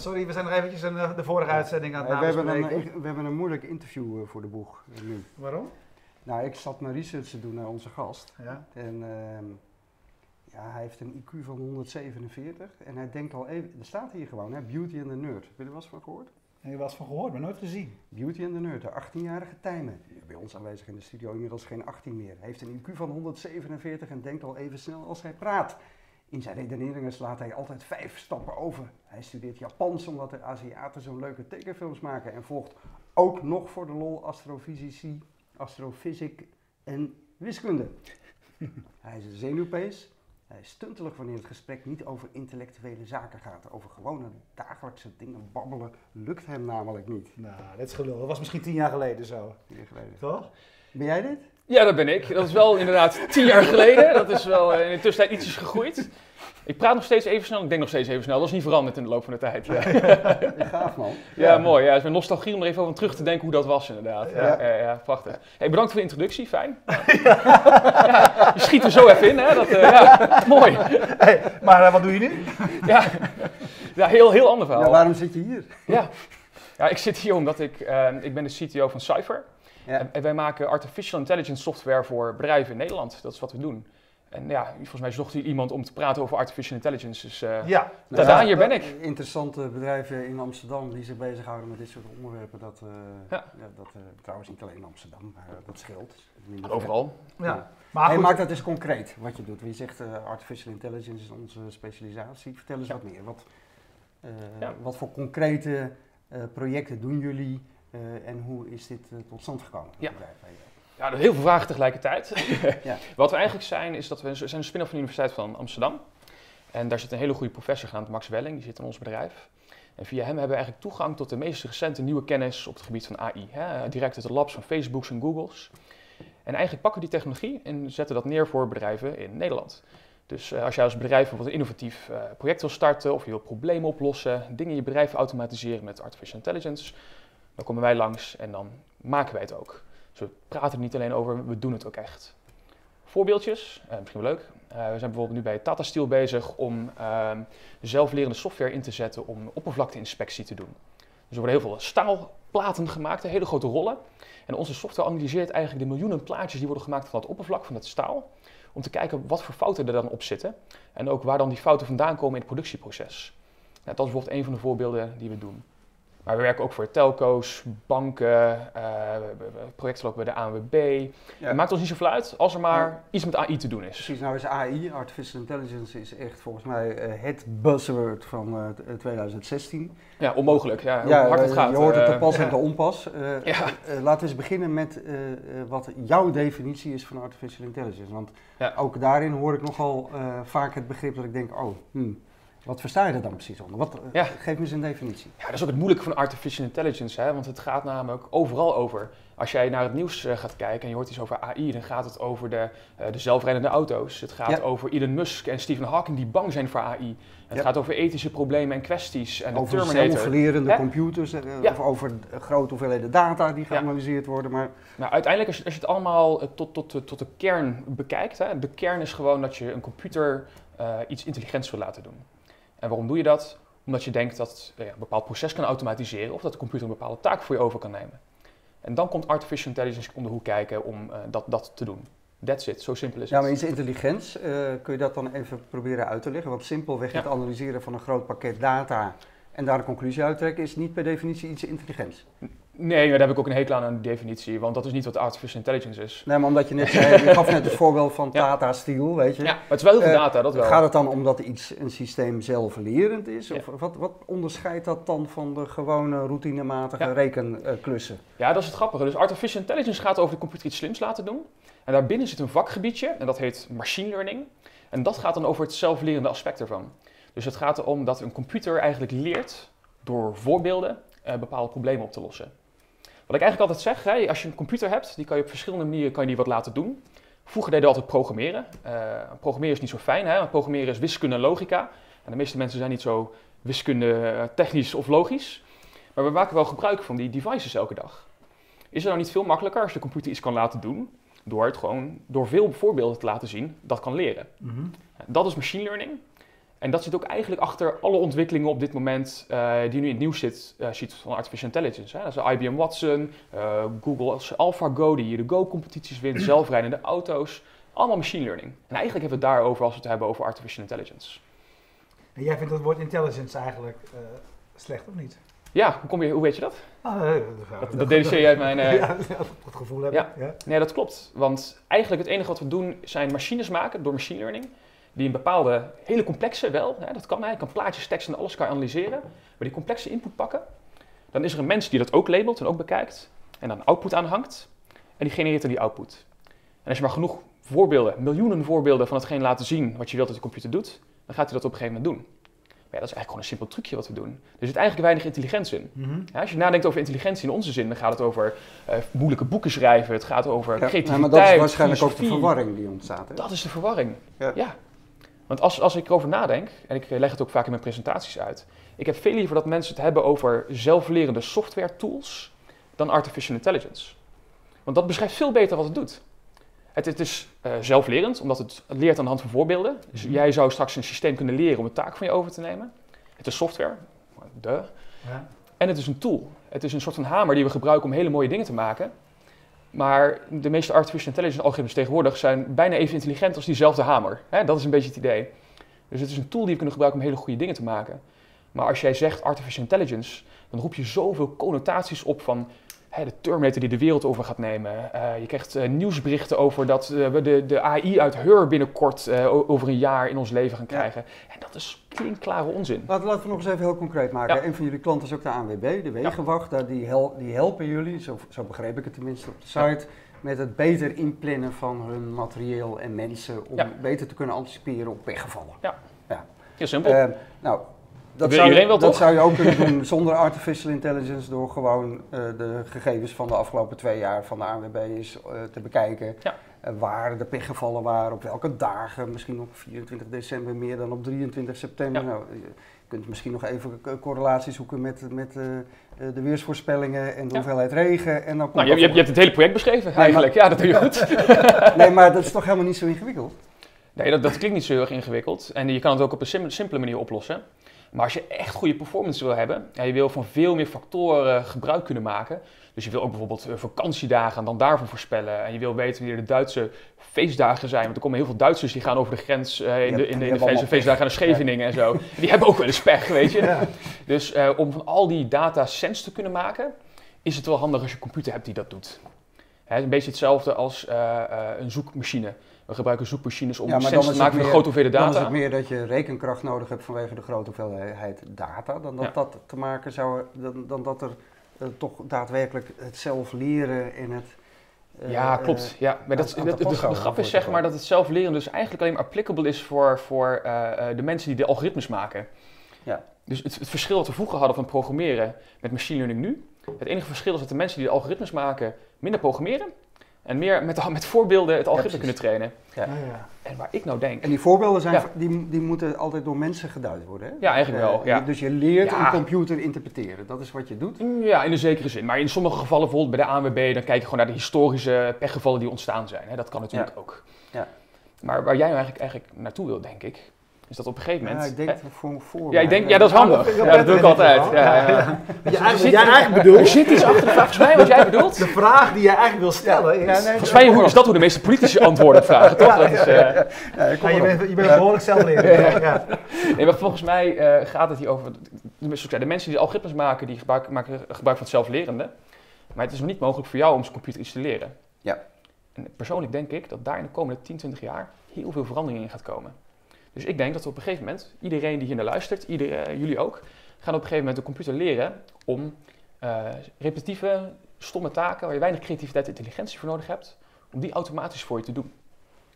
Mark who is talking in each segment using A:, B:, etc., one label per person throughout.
A: sorry, we zijn nog eventjes een, eh, de vorige uitzending aan het
B: Eh, we, hebben een, ik- we hebben een moeilijk interview eh, voor de boeg eh, nu.
A: Waarom?
B: Nou, ik zat mijn research te doen naar onze gast.
A: Ja.
B: En ehm, ja, hij heeft een IQ van 147. En hij denkt al even, er staat hier gewoon, hè, Beauty and the Nerd. Heb je er wel eens van gehoord?
A: Heb je wel eens van gehoord, maar nooit gezien.
B: Beauty and the Nerd, de 18-jarige Tijmen. Bij ons aanwezig in de studio, inmiddels geen 18 meer. Hij heeft een IQ van 147 en denkt al even snel als hij praat. In zijn redeneringen slaat hij altijd vijf stappen over. Hij studeert Japans omdat de Aziaten zo'n leuke tekenfilms maken. En volgt ook nog voor de lol astrofysici, astrofysiek en wiskunde. hij is een zenuwpees. Hij is stuntelig wanneer het gesprek niet over intellectuele zaken gaat. Over gewone dagelijkse dingen babbelen lukt hem namelijk niet.
A: Nou, dat is gelul. Dat was misschien tien jaar geleden zo.
B: Tien jaar geleden.
A: Toch?
B: Ben jij dit?
C: Ja, dat ben ik. Dat is wel inderdaad tien jaar geleden. Dat is wel eh, in de tussentijd ietsjes gegroeid. Ik praat nog steeds even snel. Ik denk nog steeds even snel. Dat is niet veranderd in de loop van de tijd. Ja,
B: gaaf man.
C: ja mooi. Ja, het is mijn nostalgie om er even over terug te denken hoe dat was inderdaad. Ja,
A: Ja.
C: prachtig. Hey, bedankt voor de introductie. Fijn. Ja, je schiet er zo even in. Hè? Dat, ja, mooi.
A: Hey, maar eh, wat doe je nu?
C: Ja, ja heel, heel ander verhaal.
B: Waarom zit je hier?
C: Ja. ja, ik zit hier omdat ik, ik ben de CTO van Cypher.
B: Ja.
C: En, wij maken artificial intelligence software voor bedrijven in Nederland. Dat is wat we doen. En ja, volgens mij zocht hier iemand om te praten over artificial intelligence. Dus eh,
A: Ja.
C: Tada, hier ben ik.
B: Interessante bedrijven in Amsterdam die zich bezighouden met dit soort onderwerpen. Dat, eh,
C: Ja.
B: ja, dat eh, trouwens niet alleen in Amsterdam, maar dat scheelt.
C: Overal.
A: ja. Maar
B: Hey, maak dat eens concreet wat je doet. Je zegt eh, artificial intelligence is onze specialisatie. Vertel eens
C: Ja.
B: wat meer. Wat, eh,
C: Ja.
B: wat voor concrete eh, projecten doen jullie en hoe is dit eh, tot stand gekomen?
C: Ja. Ja, heel veel vragen tegelijkertijd.
B: Ja.
C: Wat we eigenlijk zijn, is dat we we zijn een spin-off van de Universiteit van Amsterdam. En daar zit een hele goede professor genaamd Max Welling, die zit in ons bedrijf. En via hem hebben we eigenlijk toegang tot de meest recente nieuwe kennis op het gebied van AI. Hè? Direct uit de labs van Facebooks en Googles. En eigenlijk pakken we die technologie en zetten dat neer voor bedrijven in Nederland. Dus eh, als jij als bedrijf bijvoorbeeld een innovatief eh, project wil starten of je wil problemen oplossen, dingen in je bedrijf automatiseren met artificial intelligence, dan komen wij langs en dan maken wij het ook. Dus we praten er niet alleen over, we doen het ook echt. Voorbeeldjes, eh, misschien wel leuk. Eh, we zijn bijvoorbeeld nu bij Tata Steel bezig om ehm, zelflerende software in te zetten om oppervlakteinspectie te doen. Dus er worden heel veel staalplaten gemaakt, hele grote rollen. En onze software analyseert eigenlijk de miljoenen plaatjes die worden gemaakt van het oppervlak van het staal. Om te kijken wat voor fouten er dan op zitten. En ook waar dan die fouten vandaan komen in het productieproces. Nou, dat is bijvoorbeeld een van de voorbeelden die we doen. Maar we werken ook voor telco's, banken, we- projecten ook bij de ANWB.
B: Ja.
C: Het maakt ons niet zoveel uit als er maar
B: Ja.
C: iets met AI te doen is.
B: Precies, nou is AI, artificial intelligence, is echt volgens mij eh, het buzzword van eh, t- eh, 2016.
C: Ja, onmogelijk. Ja, hoe hard het gaat.
B: Je hoort het te pas en
A: ja.
B: te onpas.
C: Ja.
B: laten we eens beginnen met wat jouw definitie is van artificial intelligence. Want
C: Ja.
B: ook daarin hoor ik nogal vaak het begrip dat ik denk, oh, hmm, wat versta je er dan precies onder? Wat, eh,
C: Ja.
B: Geef me eens een definitie.
C: Ja, dat is ook het moeilijke van artificial intelligence, hè? want het gaat namelijk overal over. Als jij naar het nieuws eh, gaat kijken en je hoort iets over AI, dan gaat het over de, eh, de zelfrijdende auto's. Het gaat
B: Ja.
C: over Elon Musk en Stephen Hawking die bang zijn voor AI. Het
B: Ja.
C: gaat over ethische problemen en kwesties en de
B: over
C: Terminator.
B: zelflerende
C: Hè?
B: computers, of over grote hoeveelheden data die geanalyseerd worden. Maar
C: Nou, uiteindelijk, als je, als je het allemaal tot, tot, tot de kern bekijkt, hè, de kern is gewoon dat je een computer iets intelligents wil laten doen. En waarom doe je dat? Omdat je denkt dat ja, een bepaald proces kan automatiseren of dat de computer een bepaalde taak voor je over kan nemen. En dan komt artificial intelligence om de hoek kijken om eh, dat, dat te doen. That's it, zo simpel is
B: Ja,
C: het.
B: maar iets intelligents, eh, kun je dat dan even proberen uit te leggen? Want simpelweg
C: Ja.
B: het analyseren van een groot pakket data en daar een conclusie uit trekken is niet per definitie iets intelligents.
C: Nee, maar daar heb ik ook een hekel aan aan definitie, want dat is niet wat artificial intelligence is.
B: Nee, maar omdat je net zei, je gaf net het voorbeeld van
C: Ja.
B: Tata Steel, weet je.
C: Ja, maar het is wel heel veel
B: Eh,
C: data, dat wel.
B: Gaat het dan omdat iets, een systeem zelflerend is?
C: Ja.
B: Of wat, wat onderscheidt dat dan van de gewone routinematige
C: Ja.
B: rekenklussen?
C: Ja, dat is het grappige. Dus artificial intelligence gaat over de computer iets slims laten doen. En daarbinnen zit een vakgebiedje en dat heet machine learning. En dat gaat dan over het zelflerende aspect ervan. Dus het gaat erom dat een computer eigenlijk leert door voorbeelden eh, bepaalde problemen op te lossen. Wat ik eigenlijk altijd zeg, hè, als je een computer hebt, die kan je op verschillende manieren kan je die wat laten doen. Vroeger deden we altijd programmeren. Eh, programmeren is niet zo fijn, hè? want programmeren is wiskunde en logica. En de meeste mensen zijn niet zo wiskunde eh, technisch of logisch. Maar we maken wel gebruik van die devices elke dag. Is het nou niet veel makkelijker als de computer iets kan laten doen, door het gewoon door veel voorbeelden te laten zien, dat kan leren? Dat is machine learning. En dat zit ook eigenlijk achter alle ontwikkelingen op dit moment uh, die nu in het nieuws zit, uh, ziet van artificial intelligence. Hè. Dat is IBM Watson, uh, Google als AlphaGo die hier de Go-competities wint, zelfrijdende auto's. Allemaal machine learning. En eigenlijk hebben we het daarover als we het hebben over artificial intelligence.
A: En jij vindt het woord intelligence eigenlijk slecht of niet?
C: Ja, hoe, kom je, hoe weet je dat?
A: Ah, nee,
C: dat, dat deduceer je uit mijn... Uh...
A: ja, dat gevoel heb
C: ja.
A: ik. Ja.
C: Nee, dat klopt. Want eigenlijk het enige wat we doen zijn machines maken door machine learning die een bepaalde, hele complexe wel, hè, dat kan hij, kan plaatjes, teksten en alles kan analyseren, maar die complexe input pakken. Dan is er een mens die dat ook labelt en ook bekijkt en dan output aanhangt en die genereert dan die output. En als je maar genoeg voorbeelden, miljoenen voorbeelden van hetgeen laten zien wat je wilt dat de computer doet, dan gaat hij dat op een gegeven moment doen. Maar ja, dat is eigenlijk gewoon een simpel trucje wat we doen. Er zit eigenlijk weinig intelligentie in.
A: Mhm.
C: Ja, als je nadenkt over intelligentie in onze zin, dan gaat het over uh, moeilijke boeken schrijven, het gaat over
B: Ja,
C: creativiteit,
B: maar dat is waarschijnlijk ook de verwarring die ontstaat. Hè?
C: Dat is de verwarring.
B: Ja.
C: Want als, als ik erover nadenk, en ik leg het ook vaak in mijn presentaties uit, ik heb veel liever dat mensen het hebben over zelflerende software tools dan artificial intelligence. Want dat beschrijft veel beter wat het doet. Het, het is eh, zelflerend, omdat het leert aan de hand van voorbeelden. Dus
A: Mhm.
C: jij zou straks een systeem kunnen leren om een taak van je over te nemen. Het is software, de.
A: Ja.
C: En het is een tool. Het is een soort van hamer die we gebruiken om hele mooie dingen te maken. Maar de meeste artificial intelligence algoritmes tegenwoordig zijn bijna even intelligent als diezelfde hamer. Dat is een beetje het idee. Dus het is een tool die we kunnen gebruiken om hele goede dingen te maken. Maar als jij zegt artificial intelligence, dan roep je zoveel connotaties op van de Terminator die de wereld over gaat nemen. Eh, je krijgt eh, nieuwsberichten over dat eh, we de, de AI uit Heur binnenkort over een jaar in ons leven gaan
B: Ja.
C: krijgen. En dat is klinkklare onzin.
B: Laten, laten we nog eens even heel concreet maken.
C: Ja.
B: Een van jullie klanten is ook de ANWB, de Wegenwacht. Daar Die, hel- die helpen jullie, zo, zo begreep ik het tenminste op de site, met het beter inplannen van hun materieel en mensen om
C: Ja.
B: beter te kunnen anticiperen op weggevallen.
C: Heel simpel.
B: Nou, dat, zou,
C: wel,
B: dat zou je ook kunnen doen zonder artificial intelligence door gewoon eh, de gegevens van de afgelopen twee jaar van de ANWB eens eh, te bekijken.
C: Ja.
B: Eh, waar de pechgevallen waren, op welke dagen, misschien op 24 december meer dan op 23 september.
C: Ja.
B: Nou, je kunt misschien nog even correlaties zoeken met, met de weersvoorspellingen en de
C: Ja.
B: hoeveelheid regen. En dan komt
C: Nou, je, je, hebt- je hebt het hele project beschreven eigenlijk. Ja, dat doe je goed.
B: Nee, maar dat is toch helemaal niet zo ingewikkeld?
C: Nee, dat, dat klinkt niet zo heel erg ingewikkeld. En je kan het ook op een sim- simpele manier oplossen. Maar als je echt goede performance wil hebben, en je wil van veel meer factoren gebruik kunnen maken. Dus je wil ook bijvoorbeeld eh, vakantiedagen en dan daarvan voorspellen. En je wil weten wanneer de Duitse feestdagen zijn. Want er komen heel veel Duitsers die gaan over de grens eh, in,
B: Ja,
C: de, in de, in de
B: hebben
C: feest-
B: allemaal
C: feestdagen naar Scheveningen en zo. Die hebben ook wel eens pech, weet je.
A: Ja.
C: Dus eh, om van al die data sens te kunnen maken, is het wel handig als je een computer hebt die dat doet. Hè, een beetje hetzelfde als een zoekmachine. We gebruiken zoekmachines om
B: Ja, maar dan
C: te maken
B: meer-
C: grote hoeveelheid
B: Dan is
C: data.
B: het meer dat je rekenkracht nodig hebt vanwege de grote hoeveelheid data, dan dat
C: Ja.
B: dat te maken zou, dan, dan dat er eh, toch daadwerkelijk het zelf leren en het... eh,
C: Ja,
B: eh,
C: klopt. Ja, maar dat,
B: aan
C: dat,
B: te
C: de, grap is zeg maar dat het zelfleren dus eigenlijk alleen maar applicable is voor, voor eh, eh, de mensen die de algoritmes maken.
B: Ja.
C: Dus het, het verschil dat we vroeger hadden van programmeren met machine learning nu, het enige verschil is dat de mensen die de algoritmes maken minder programmeren en meer met, met voorbeelden het algoritme kunnen trainen.
A: Ja, ja.
C: En waar ik nou denk,
B: En die voorbeelden zijn,
C: Ja.
B: die, die moeten altijd door mensen geduid worden. Hè?
C: Ja, eigenlijk wel,
B: Eh,
C: ja.
B: Dus je leert
C: Ja.
B: een computer interpreteren. Dat is wat je doet.
C: Mm, Ja, in een zekere zin. Maar in sommige gevallen, bijvoorbeeld bij de ANWB, dan kijk je gewoon naar de historische pechgevallen die ontstaan zijn. Hè. Dat kan natuurlijk ook.
B: Ja.
C: Maar waar jij nou eigenlijk, eigenlijk naartoe wil, denk ik, is dat op een gegeven
B: Ja,
C: moment...
B: ik denk dat voor, voor
C: Ja, ik denk, ja, dat is handig. Ja, dat doe ik altijd. Ja, ja, ja.
A: Wat je eigenlijk, wat jij eigenlijk bedoelt,
C: Er zit iets achter de vraag, volgens mij, wat jij bedoelt.
A: de vraag die jij eigenlijk wil stellen is...
B: Ja, nee,
C: Volgens mij hoe- is dat hoe de meeste politici antwoorden op vragen, toch? Dat is, eh,
B: Ja,
A: Ja, je, bent, je bent behoorlijk zelflerend. Ja.
C: nee, maar volgens mij eh, gaat het hier over... De, de mensen die algoritmes maken, die gebruik, maken gebruik van het zelflerende. Maar het is nog niet mogelijk voor jou om zijn computer iets te leren.
B: Ja.
C: En persoonlijk denk ik dat daar in de komende 10, 20 jaar heel veel verandering in gaat komen. Dus ik denk dat we op een gegeven moment, iedereen die hier naar luistert, iedereen, jullie ook, gaan op een gegeven moment de computer leren om eh, repetitieve, stomme taken waar je weinig creativiteit en intelligentie voor nodig hebt, om die automatisch voor je te doen.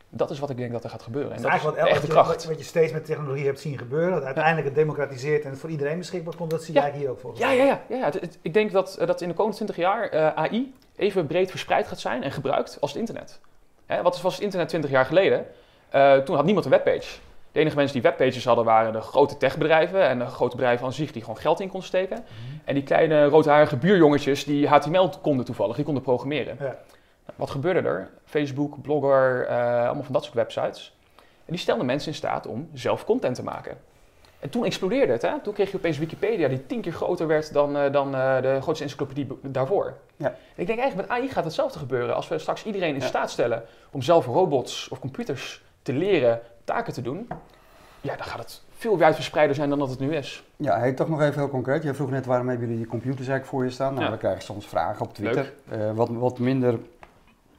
C: Dat is wat ik denk dat er gaat gebeuren. En
A: Dat is
C: dat is
A: eigenlijk wat, wat,
C: kracht.
A: je, wat je steeds met technologie hebt zien gebeuren. Dat uiteindelijk het democratiseert en het voor iedereen beschikbaar komt. Dat zie
C: Ja.
A: eigenlijk hier ook volgens
C: Ja, ja, ja. ja, ja. Ik denk dat, eh, dat in de komende 20 jaar eh, AI even breed verspreid gaat zijn en gebruikt als het internet. Hè, wat was het internet 20 jaar geleden? Eh, toen had niemand een webpage. De enige mensen die webpages hadden waren de grote techbedrijven en de grote bedrijven aan zich die gewoon geld in konden steken. En die kleine roodharige buurjongetjes die HTML konden toevallig, die konden programmeren.
A: Ja.
C: Nou, Wat gebeurde er? Facebook, Blogger, eh, allemaal van dat soort websites. En die stelden mensen in staat om zelf content te maken. En toen explodeerde het. Hè? Toen kreeg je opeens Wikipedia die tien keer groter werd dan, eh, dan eh, de grootste encyclopedie daarvoor.
B: Ja.
C: En ik denk eigenlijk met AI gaat hetzelfde gebeuren. Als we straks iedereen in
B: Ja.
C: staat stellen om zelf robots of computers te leren taken te doen, ja, dan gaat het veel wijdverspreider zijn dan dat het nu is.
B: Ja, hey, toch nog even heel concreet. Jij vroeg net waarom hebben jullie die computers eigenlijk voor je staan? Nou,
C: Ja.
B: we krijgen soms vragen op Twitter. Eh, wat, wat minder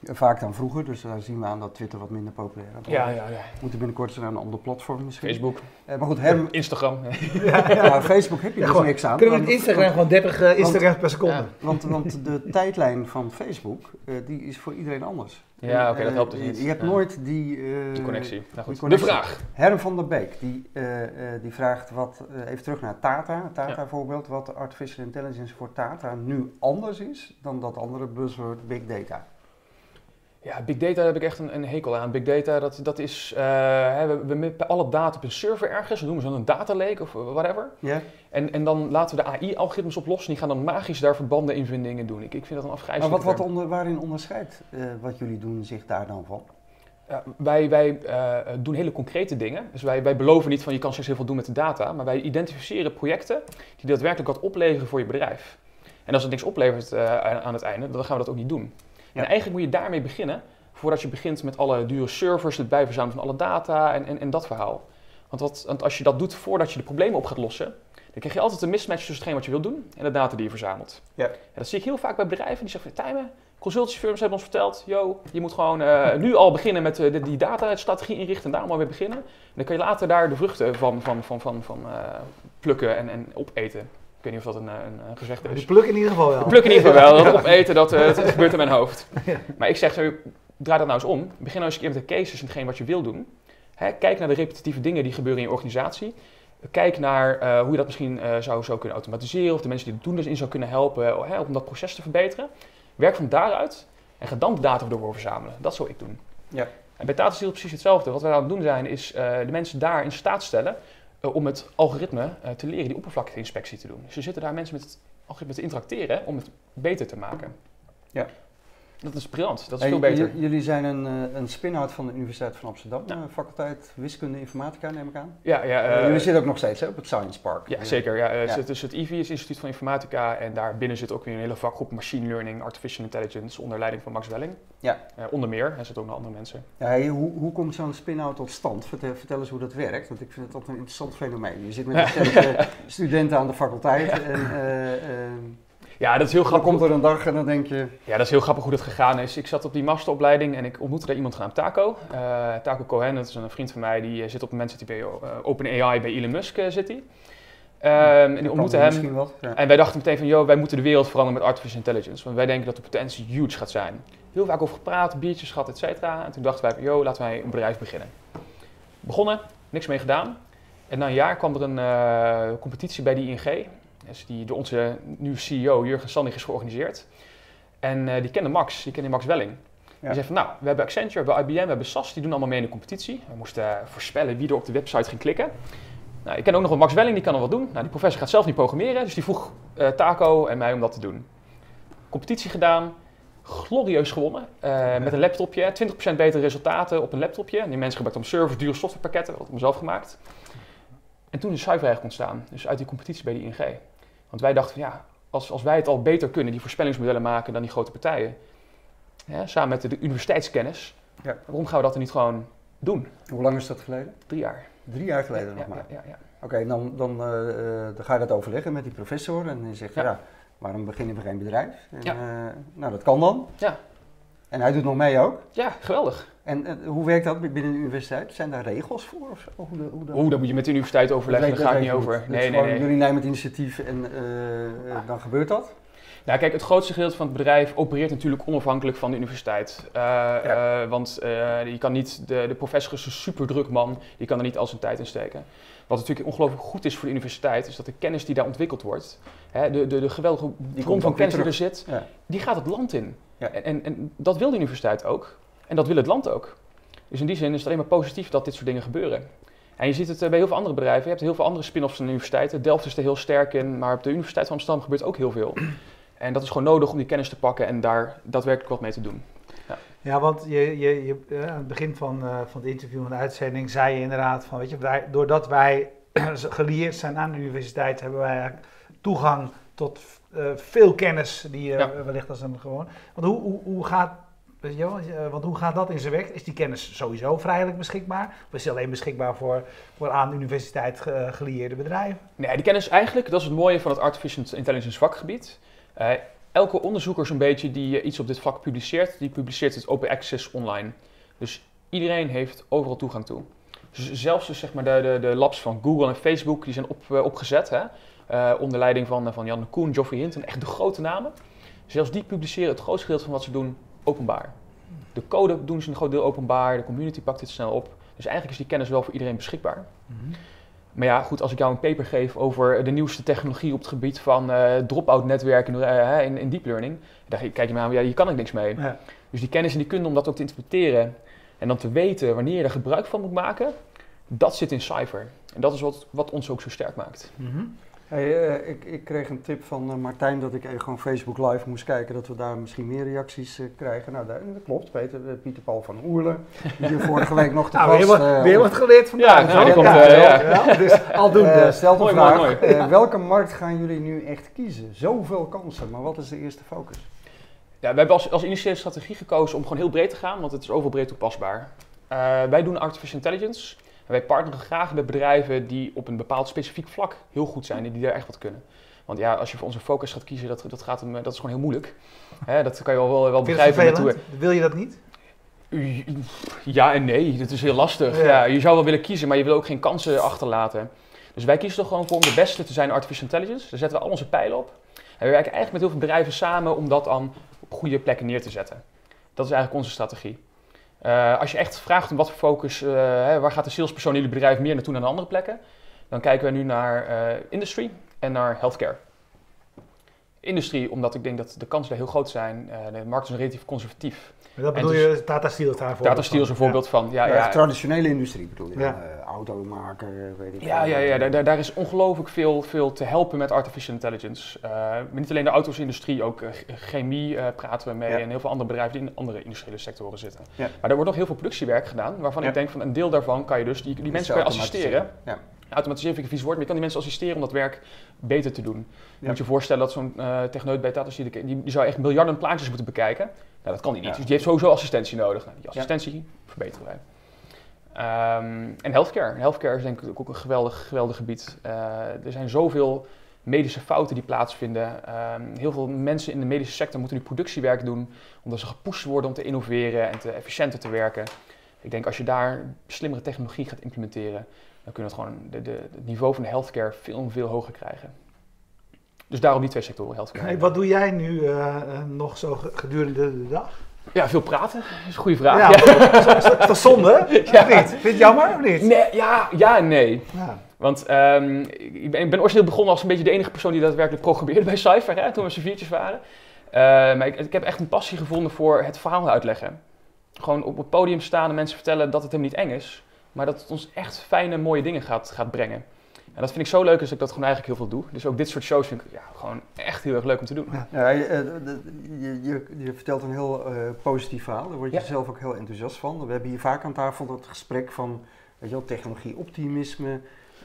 B: vaak dan vroeger, dus daar zien we aan dat Twitter wat minder populair is.
C: Ja, ja, ja.
B: We moeten binnenkort eens naar een ander platform misschien.
C: Facebook,
B: Eh, maar goed, Herm,
C: Instagram.
B: ja, Facebook heb je
A: Ja,
B: dus
A: gewoon-
B: niks aan.
A: Kunnen we met Instagram gewoon 30 eh, Instagrams per seconde?
C: Ja.
B: Want, want de tijdlijn van Facebook, eh, die is voor iedereen anders.
C: Ja, oké, dat
B: eh,
C: helpt dus
B: je-
C: niet.
B: Je hebt
C: Ja.
B: nooit die... eh,
C: Die connectie. Nou
B: die
C: goed.
B: connectie.
C: De vraag.
B: Herm van der Beek, die, eh, eh, die vraagt wat, eh, even terug naar Tata, Tata voorbeeld, wat artificial intelligence voor Tata nu anders is dan dat andere buzzword big data.
C: Ja, big data daar heb ik echt een, een hekel aan. Big data, dat, dat is, eh, we, we mappen alle data op een server ergens, we noemen ze dan een data lake of whatever.
B: Ja?
C: En, en dan laten we de AI-algoritmes oplossen, die gaan dan magisch daar verbanden in dingen doen. Ik, ik vind dat een
B: Maar
C: afgrijzelijke
B: wat, wat onder, waarin onderscheidt eh, wat jullie doen zich daar dan van?
C: Wij wij eh, doen hele concrete dingen. Dus wij, wij beloven niet van je kan straks heel veel doen met de data, maar wij identificeren projecten die daadwerkelijk wat opleveren voor je bedrijf. En als het niks oplevert eh, aan het einde, dan gaan we dat ook niet doen. En eigenlijk moet je daarmee beginnen, voordat je begint met alle dure servers, het bijverzamelen van alle data en, en, en dat verhaal. Want, wat, want als je dat doet voordat je de problemen op gaat lossen, dan krijg je altijd een mismatch tussen hetgeen wat je wilt doen en de data die je verzamelt.
B: Ja.
C: En dat zie ik heel vaak bij bedrijven die zeggen, Tijmen, consultancyfirms hebben ons verteld, yo, je moet gewoon eh, nu al beginnen met eh, die data-strategie inrichten en daar allemaal mee beginnen. En dan kan je later daar de vruchten van, van, van, van, van eh, plukken en, en opeten. Ik weet niet of dat een, eh, een, een gezegde is.
A: Die pluk in ieder geval wel.
C: Pluk in ieder geval wel, dat opeten, dat, eh, dat gebeurt in mijn hoofd. Maar ik zeg zo, draai dat nou eens om. Begin nou eens een keer met de cases en hetgeen wat je wil doen. Hè, kijk naar de repetitieve dingen die gebeuren in je organisatie. Kijk naar eh, hoe je dat misschien eh, zou, zou kunnen automatiseren of de mensen die het doen erin zou kunnen helpen eh, hè, om dat proces te verbeteren. Werk van daaruit en ga dan de data door verzamelen. Dat zou ik doen.
B: Ja.
C: En bij Tata Steel precies hetzelfde. Wat wij aan het doen zijn is eh, de mensen daar in staat stellen eh, om het algoritme eh, te leren die oppervlakteinspectie te doen. Dus er zitten daar mensen met het algoritme te interacteren om het beter te maken.
B: Ja.
C: Dat is briljant, dat is
B: Hey,
C: veel beter.
B: jullie zijn een, eh, een spin-out van de Universiteit van Amsterdam,
C: Ja.
B: eh, faculteit wiskunde informatica neem ik aan.
C: Ja, ja,
B: eh, jullie zitten ook nog steeds hè, op het Science Park.
C: ja zeker. Ja,
B: Ja.
C: Dus het IVI is Instituut van Informatica en daarbinnen zit ook weer een hele vakgroep Machine Learning, Artificial Intelligence onder leiding van Max Welling.
B: Ja.
C: Onder meer, er zitten ook nog andere mensen.
B: Ja, hey, hoe, hoe komt zo'n spin-out tot stand? Vertel, vertel eens hoe dat werkt, want ik vind het altijd een interessant fenomeen. Je zit met recente studenten aan de faculteit en eh, eh,
C: Ja, dat is heel
B: dan
C: grappig.
B: komt er een dag en dan denk je,
C: Ja, dat is heel grappig hoe dat gegaan is. Ik zat op die masteropleiding en ik ontmoette daar iemand genaamd Taco. Eh, Taco Cohen, dat is een vriend van mij, die eh, zit op het moment zit hij bij eh, OpenAI bij Elon Musk zit hij. Ehm, en die ontmoette hem.
B: wat. Ja.
C: En wij dachten meteen van, joh, wij moeten de wereld veranderen met artificial intelligence. Want wij denken dat de potentie huge gaat zijn. Heel vaak over gepraat, biertjes gehad, et cetera. En toen dachten wij, joh, laten wij een bedrijf beginnen. Begonnen, niks mee gedaan. En na een jaar kwam er een competitie bij de ING. Dus die door onze nieuwe CEO Jurgen Sandig is georganiseerd. En eh, die kende Max, die kende Max Welling.
B: Ja.
C: Die zei van, nou, we hebben Accenture, we hebben IBM, we hebben SAS, die doen allemaal mee in de competitie. We moesten eh, voorspellen wie er op de website ging klikken. Nou, ik ken ook nog wel Max Welling, die kan er wat doen. Nou, die professor gaat zelf niet programmeren, dus die vroeg eh, Taco en mij om dat te doen. Competitie gedaan, glorieus gewonnen. Met een laptopje, 20% betere resultaten op een laptopje. En die mensen gebruikten om servers, dure softwarepakketten, dat had ik mezelf gemaakt. En toen is Cyber eigenlijk ontstaan, dus uit die competitie bij de ING. Want wij dachten van ja, als, als wij het al beter kunnen, die voorspellingsmodellen maken dan die grote partijen, hè, samen met de, de universiteitskennis,
B: Ja.
C: waarom gaan we dat dan niet gewoon doen?
B: Hoe lang is dat geleden?
C: Drie jaar.
B: Drie jaar geleden nog maar.
C: ja, ja.
B: Oké, dan, dan, eh, eh, dan ga je dat overleggen met die professor en die zegt, ja,
C: Ja.
B: waarom beginnen we geen bedrijf? En,
C: Ja.
B: eh, nou, dat kan dan.
C: Ja.
B: En hij doet nog mee ook.
C: Ja, geweldig.
B: En eh, hoe werkt dat binnen de universiteit? Zijn daar regels voor of zo? Hoe, de- hoe dat-
C: Oeh, dat moet je met de universiteit overleggen, daar ga ik niet over. Nee, nee,
B: gewoon,
C: nee.
B: Jullie nemen het initiatief en eh, eh, dan gebeurt dat?
C: Nou, kijk, het grootste gedeelte van het bedrijf opereert natuurlijk onafhankelijk van de universiteit. Want je kan niet, de, de professor is een super druk man, die kan er niet al zijn tijd in steken. Wat natuurlijk ongelooflijk goed is voor de universiteit, is dat de kennis die daar ontwikkeld wordt, hè, de, de, de geweldige bron
B: komt
C: van kennis die er zit,
B: Ja.
C: die gaat het land in.
B: Ja.
C: En, en dat wil de universiteit ook. En dat wil het land ook. Dus in die zin is het alleen maar positief dat dit soort dingen gebeuren. En je ziet het eh, bij heel veel andere bedrijven. Je hebt heel veel andere spin-offs van de universiteiten. Delft is er heel sterk in, maar op de Universiteit van Amsterdam gebeurt ook heel veel. En dat is gewoon nodig om die kennis te pakken en daar daadwerkelijk wat mee te doen.
A: Ja, want je, je, je, eh, aan het begin van, eh, van het interview en de uitzending zei je inderdaad van, weet je, wij, doordat wij gelieerd zijn aan de universiteit, hebben wij toegang tot veel kennis die
C: Ja.
A: wellicht als een gewoon. Want hoe, hoe, hoe gaat. Eh, want hoe gaat dat in zijn werk? Is die kennis sowieso vrijelijk beschikbaar? Of is die alleen beschikbaar voor, voor aan de universiteit ge- gelieerde bedrijven?
C: Nee, die kennis eigenlijk, dat is het mooie van het artificial intelligence vakgebied. Eh, elke onderzoeker zo'n beetje die eh, iets op dit vlak publiceert, die publiceert het open access online. Dus iedereen heeft overal toegang toe. Dus zelfs dus, zeg maar, de, de, labs van Google en Facebook, die zijn op, eh, opgezet hè, eh, onder leiding van, eh, van Jan de Koen, Geoffrey Hinton, echt de grote namen. Zelfs die publiceren het grootste gedeelte van wat ze doen openbaar. De code doen ze een groot deel openbaar, de community pakt dit snel op. Dus eigenlijk is die kennis wel voor iedereen beschikbaar. Maar ja, goed, als ik jou een paper geef over de nieuwste technologie op het gebied van eh drop-out netwerken eh, in, in deep learning, dan kijk je me aan, ja, hier kan ik niks mee.
A: Ja.
C: Dus die kennis en die kunde om dat ook te interpreteren en dan te weten wanneer je er gebruik van moet maken, dat zit in Cypher. En dat is wat, wat ons ook zo sterk maakt.
A: Mhm.
B: Hey, eh, ik, ik kreeg een tip van eh, Martijn dat ik even gewoon Facebook Live moest kijken, dat we daar misschien meer reacties eh, krijgen. Nou, dat, dat klopt, Peter, Pieter Paul van Oerlen, die hier vorige week nog te
A: Nou,
B: gast.
A: weer, weer wat geleerd vandaag.
C: Ja, nou, die komt, ja.
A: Dus aldoende.
B: Stelt een
C: Mooi, mooi,
B: vraag,
C: mooi.
B: eh, welke markt gaan jullie nu echt kiezen? Zoveel kansen, maar wat is de eerste focus?
C: Ja, we hebben als, als initiële strategie gekozen om gewoon heel breed te gaan, want het is overal breed toepasbaar. Eh, wij doen artificial intelligence. Wij partneren graag met bedrijven die op een bepaald specifiek vlak heel goed zijn en die daar echt wat kunnen. Want ja, als je voor onze focus gaat kiezen, dat, dat, gaat hem, dat is gewoon heel moeilijk. Hè, dat kan je wel, wel, begrijpen.
A: Wil je dat niet?
C: Ja en nee, dat is heel lastig.
A: Ja.
C: Ja. je zou wel willen kiezen, maar je wil ook geen kansen achterlaten. Dus wij kiezen er gewoon voor om de beste te zijn in artificial intelligence. Daar zetten we al onze pijlen op. En we werken eigenlijk met heel veel bedrijven samen om dat dan op goede plekken neer te zetten. Dat is eigenlijk onze strategie. Eh, als je echt vraagt om wat voor focus, hè, waar gaat de salespersoon in jullie bedrijf meer naartoe dan andere plekken, dan kijken we nu naar eh industry en naar healthcare. Industrie, omdat ik denk dat de kansen daar heel groot zijn. Eh, de markt is nog relatief conservatief.
A: Dat
C: En
A: bedoel
C: dus-
A: je, Tata Steel is daarvoor.
C: Tata Steel is een voorbeeld van. Ja,
B: Ja, traditionele industrie bedoel je?
A: Ja.
B: Eh, automaker, weet ik
C: Ja,
B: veel.
C: ja, ja daar, daar- is ongelooflijk veel, veel te helpen met artificial intelligence. Eh, maar niet alleen de autosindustrie, ook eh, chemie eh, praten we mee
B: Ja.
C: en heel veel andere bedrijven die in andere industriële sectoren zitten.
B: Ja.
C: Maar er wordt nog heel veel productiewerk gedaan, waarvan
B: Ja.
C: ik denk van een deel daarvan kan je dus, die, die mensen kan je assisteren. Automatiseren vind ik een vies woord, maar je kan die mensen assisteren om dat werk beter te doen. Je
B: Ja.
C: moet je voorstellen dat zo'n techneut bij Tata die, die zou echt miljarden plaatjes moeten bekijken. Nou, dat kan hij niet.
B: Ja.
C: Dus die heeft sowieso assistentie nodig. Nou, die assistentie verbeteren wij. Ehm, en healthcare. Healthcare is denk ik ook een geweldig, geweldig gebied. Eh, er zijn zoveel medische fouten die plaatsvinden. Ehm, heel veel mensen in de medische sector moeten nu productiewerk doen, omdat ze gepusht worden om te innoveren en te efficiënter te werken. Ik denk als je daar slimmere technologie gaat implementeren, dan kunnen we het gewoon de, de, het niveau van de healthcare veel veel hoger krijgen. Dus daarom die twee sectoren, healthcare.
A: Hey, wat doe jij nu eh, eh, nog zo ge- gedurende de dag?
C: Ja, veel praten. Dat is een goede vraag.
A: Ja,
C: Ja.
A: Dat is zonde?
C: Ja.
A: Niet? Vind je het jammer of niet?
C: Nee, ja, ja en nee.
A: Ja.
C: Want ehm, ik, ben, ik ben origineel begonnen als een beetje de enige persoon die daadwerkelijk programmeerde bij Cypher, hè, toen we z'n viertjes waren. Eh, maar ik, ik heb echt een passie gevonden voor het verhaal uitleggen. Gewoon op het podium staan en mensen vertellen dat het hem niet eng is, maar dat het ons echt fijne, mooie dingen gaat, gaat brengen. En dat vind ik zo leuk dus dat ik dat gewoon eigenlijk heel veel doe. Dus ook dit soort shows vind ik ja, gewoon echt heel erg leuk om te doen.
A: Ja.
B: Je, eh, je, je, je vertelt een heel eh, positief verhaal, daar word je
C: Ja.
B: zelf ook heel enthousiast van. We hebben hier vaak aan tafel dat gesprek van weet je wel, technologie, optimisme.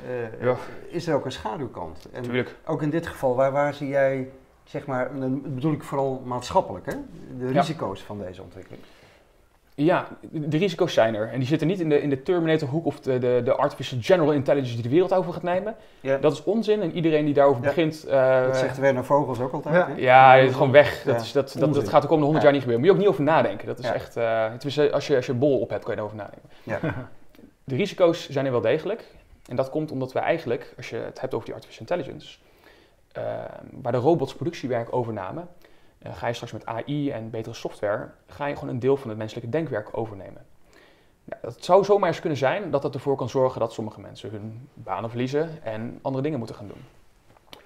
B: Eh,
C: Ja.
B: Is er ook een schaduwkant? En
C: Natuurlijk.
B: ook in dit geval, waar, waar zie jij, zeg maar, dan bedoel ik vooral maatschappelijk, hè? de risico's van deze ontwikkeling?
C: Ja, de risico's zijn er. En die zitten niet in de, in de Terminator hoek of de, de, de artificial general intelligence die de wereld over gaat nemen.
B: Ja.
C: Dat is onzin en iedereen die daarover
B: Ja.
C: begint... eh,
B: dat zegt Werner Vogels ook altijd.
A: Ja.
B: hè?
C: Ja, het is gewoon weg.
B: Ja,
C: Dat, is, dat, dat, dat gaat de komende honderd
B: Ja.
C: jaar niet gebeuren. Moet je ook niet over nadenken. Dat is
B: Ja.
C: echt, eh, tenminste, als je, als je bol op hebt, kan je erover nadenken.
B: Ja.
C: De risico's zijn er wel degelijk. En dat komt omdat wij eigenlijk, als je het hebt over die artificial intelligence, eh, waar de robots productiewerk overnamen, eh, ga je straks met AI en betere software, ga je gewoon een deel van het menselijke denkwerk overnemen. Nou, dat zou zomaar eens kunnen zijn dat dat ervoor kan zorgen dat sommige mensen hun banen verliezen en andere dingen moeten gaan doen.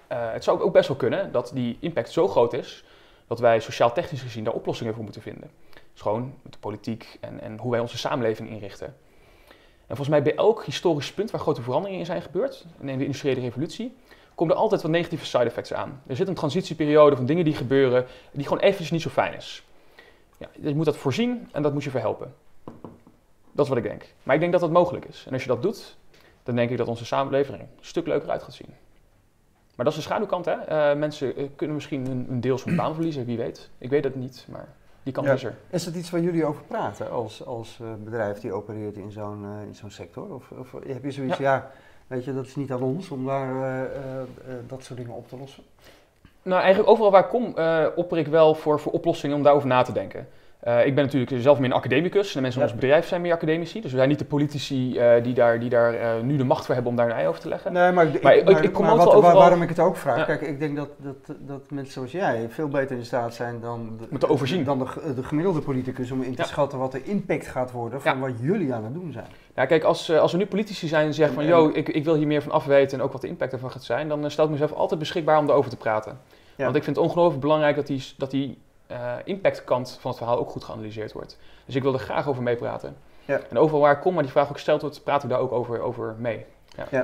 C: Eh, het zou ook best wel kunnen dat die impact zo groot is dat wij sociaal-technisch gezien daar oplossingen voor moeten vinden. Dus gewoon met de politiek en, en hoe wij onze samenleving inrichten. En volgens mij bij elk historisch punt waar grote veranderingen in zijn gebeurd, neem de industriële revolutie, komen er altijd wat negatieve side effects aan. Er zit een transitieperiode van dingen die gebeuren die gewoon eventjes niet zo fijn is. Ja, je moet dat voorzien en dat moet je verhelpen. Dat is wat ik denk. Maar ik denk dat dat mogelijk is. En als je dat doet, dan denk ik dat onze samenleving er een stuk leuker uit gaat zien. Maar dat is de schaduwkant, hè? Eh, mensen eh, kunnen misschien een, een deel van baan verliezen, wie weet. Ik weet het niet, maar die kant
B: Ja.
C: is er.
B: Is dat iets waar jullie over praten als, als eh, bedrijf die opereert in zo'n in zo'n sector? Of, of heb je zoiets, ja. Weet je, dat is niet aan ons om daar eh, eh, eh, dat soort dingen op te lossen?
C: Nou, eigenlijk overal waar kom, opper ik wel voor, voor oplossingen om daarover na te denken. Eh, ik ben natuurlijk zelf meer een academicus. En de mensen in
B: Ja.
C: ons bedrijf zijn meer academici. Dus we zijn niet de politici eh, die daar, die daar eh, nu de macht voor hebben om daar een ei over te leggen.
B: Nee, maar, ik,
C: Maar
B: ik-
C: ik- ik kom
B: maar wat-
C: overal-
B: waarom ik het ook vraag,
C: Ja.
B: kijk, ik denk dat, dat, dat mensen zoals jij veel beter in staat zijn dan de,
C: Om te overzien.
B: dan de, ge- de gemiddelde politicus om in te
C: Ja.
B: schatten wat de impact gaat worden van wat jullie aan het doen zijn.
C: Ja, kijk, als, als er nu politici zijn die zeggen van...
B: En-
C: yo, ik, ik wil hier meer van afweten en ook wat de impact ervan gaat zijn... dan stel ik mezelf altijd beschikbaar om erover te praten. Want ik vind het ongelooflijk belangrijk dat die, dat die eh, impactkant van het verhaal ook goed geanalyseerd wordt. Dus ik wil er graag over meepraten.
B: Ja.
C: En overal waar ik kom, maar die vraag ook gesteld wordt, praat ik daar ook over, over mee.